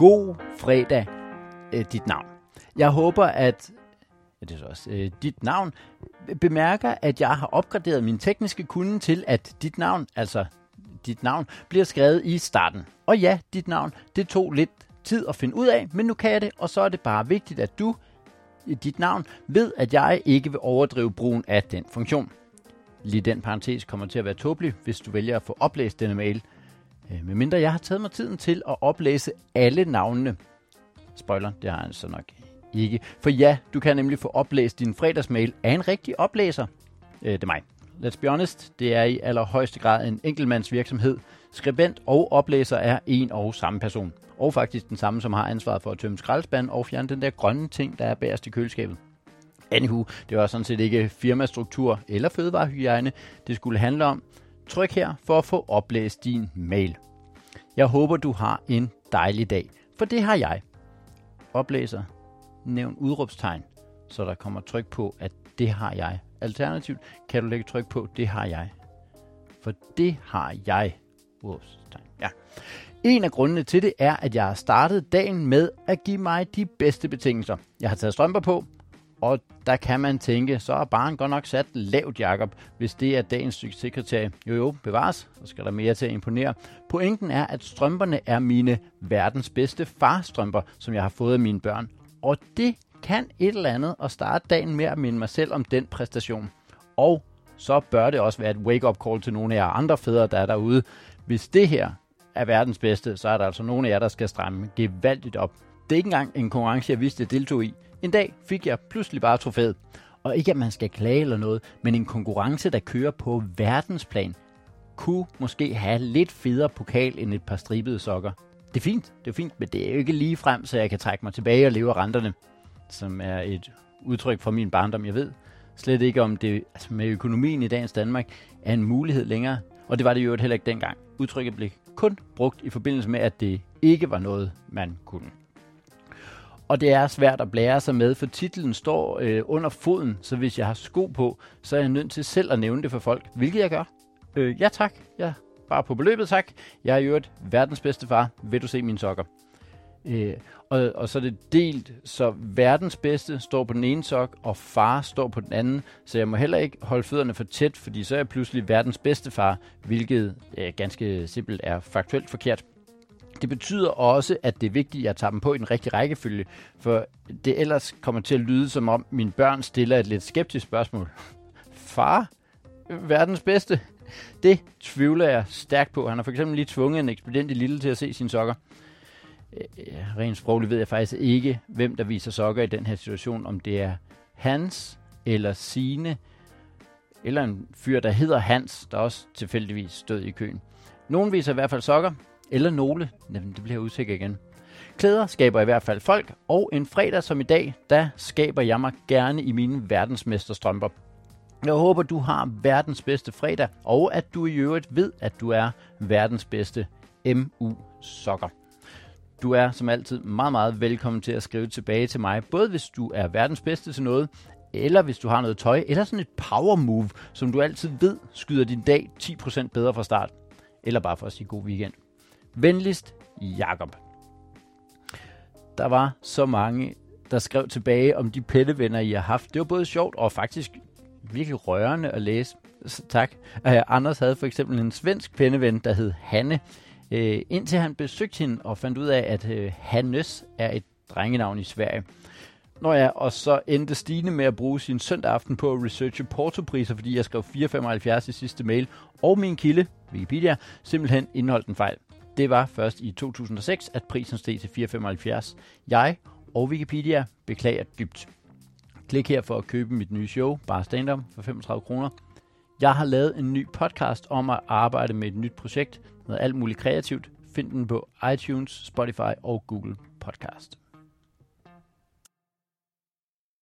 God fredag, øh, dit navn. Jeg håber, at ja, det er så også, øh, dit navn bemærker, at jeg har opgraderet min tekniske kunde til, at dit navn, altså dit navn, bliver skrevet i starten. Og ja, dit navn, det tog lidt tid at finde ud af, men nu kan jeg det, og så er det bare vigtigt, at du dit navn ved, at jeg ikke vil overdrive brugen af den funktion. Lige den parentes kommer til at være tåbelig, hvis du vælger at få oplæst denne mail. Øh, Men mindre jeg har taget mig tiden til at oplæse alle navnene. Spoiler, det har jeg så nok ikke. For ja, du kan nemlig få oplæst din fredagsmail af en rigtig oplæser. Øh, det er mig. Let's be honest, det er i allerhøjeste grad en enkeltmandsvirksomhed. Skribent og oplæser er en og samme person. Og faktisk den samme, som har ansvaret for at tømme skraldespand og fjerne den der grønne ting, der er bagerst i køleskabet. Anywho, det var sådan set ikke firmastruktur eller fødevarehygiejne, det skulle handle om. Tryk her for at få oplæst din mail. Jeg håber, du har en dejlig dag, for det har jeg. Oplæser, nævn udråbstegn, så der kommer tryk på, at det har jeg. Alternativt kan du lægge tryk på, det har jeg. For det har jeg. Udråbstegn. Ja. En af grundene til det er, at jeg har startet dagen med at give mig de bedste betingelser. Jeg har taget strømper på, og der kan man tænke, så er barn godt nok sat lavt, Jakob, hvis det er dagens succeskriterie. Jo jo, bevares, så skal der mere til at imponere. Pointen er, at strømperne er mine verdens bedste farstrømper, som jeg har fået af mine børn. Og det kan et eller andet at starte dagen med at minde mig selv om den præstation. Og så bør det også være et wake-up call til nogle af jer andre fædre, der er derude. Hvis det her er verdens bedste, så er der altså nogle af jer, der skal stramme gevaldigt op. Det er ikke engang en konkurrence, jeg vidste, jeg deltog i. En dag fik jeg pludselig bare trofæet. Og ikke at man skal klage eller noget, men en konkurrence, der kører på verdensplan, kunne måske have lidt federe pokal end et par stribede sokker. Det er fint, det er fint, men det er jo ikke lige frem, så jeg kan trække mig tilbage og leve af renterne, som er et udtryk fra min barndom, jeg ved. Slet ikke om det altså med økonomien i dagens Danmark er en mulighed længere, og det var det jo heller ikke dengang. Udtrykket blev kun brugt i forbindelse med, at det ikke var noget, man kunne. Og det er svært at blære sig med, for titlen står øh, under foden, så hvis jeg har sko på, så er jeg nødt til selv at nævne det for folk, hvilket jeg gør. Øh, ja tak, ja, bare på beløbet tak. Jeg er jo et verdens bedste far, vil du se mine sokker. Øh, og, og så er det delt, så verdens bedste står på den ene sok, og far står på den anden, så jeg må heller ikke holde fødderne for tæt, fordi så er jeg pludselig verdens bedste far, hvilket øh, ganske simpelt er faktuelt forkert. Det betyder også, at det er vigtigt, at jeg tager dem på i den rigtige rækkefølge, for det ellers kommer til at lyde som om mine børn stiller et lidt skeptisk spørgsmål. Far? Verdens bedste? Det tvivler jeg stærkt på. Han har for eksempel lige tvunget en ekspedient i Lille til at se sine sokker. Øh, øh, rent sprogligt ved jeg faktisk ikke, hvem der viser sokker i den her situation. Om det er Hans eller Sine eller en fyr, der hedder Hans, der også tilfældigvis stod i køen. Nogen viser i hvert fald sokker, eller nogle. Jamen, det bliver usikker igen. Klæder skaber i hvert fald folk, og en fredag som i dag, der skaber jeg mig gerne i mine verdensmesterstrømper. Jeg håber, du har verdens bedste fredag, og at du i øvrigt ved, at du er verdens bedste MU-sokker. Du er som altid meget, meget velkommen til at skrive tilbage til mig, både hvis du er verdens bedste til noget, eller hvis du har noget tøj, eller sådan et power move, som du altid ved skyder din dag 10% bedre fra start. Eller bare for at sige god weekend. Venligst, Jakob. Der var så mange, der skrev tilbage om de pillevenner, I har haft. Det var både sjovt og faktisk virkelig rørende at læse. Tak. Uh, Anders havde for eksempel en svensk penneven, der hed Hanne. Uh, indtil han besøgte hende og fandt ud af, at uh, Hannes er et drengenavn i Sverige. Nå ja, og så endte Stine med at bruge sin søndag aften på at researche portopriser, fordi jeg skrev 4,75 i sidste mail, og min kilde, Wikipedia, simpelthen indeholdt en fejl. Det var først i 2006, at prisen steg til 4,75. Jeg og Wikipedia beklager dybt. Klik her for at købe mit nye show, Bare Stand Up, for 35 kroner. Jeg har lavet en ny podcast om at arbejde med et nyt projekt med alt muligt kreativt. Find den på iTunes, Spotify og Google Podcast.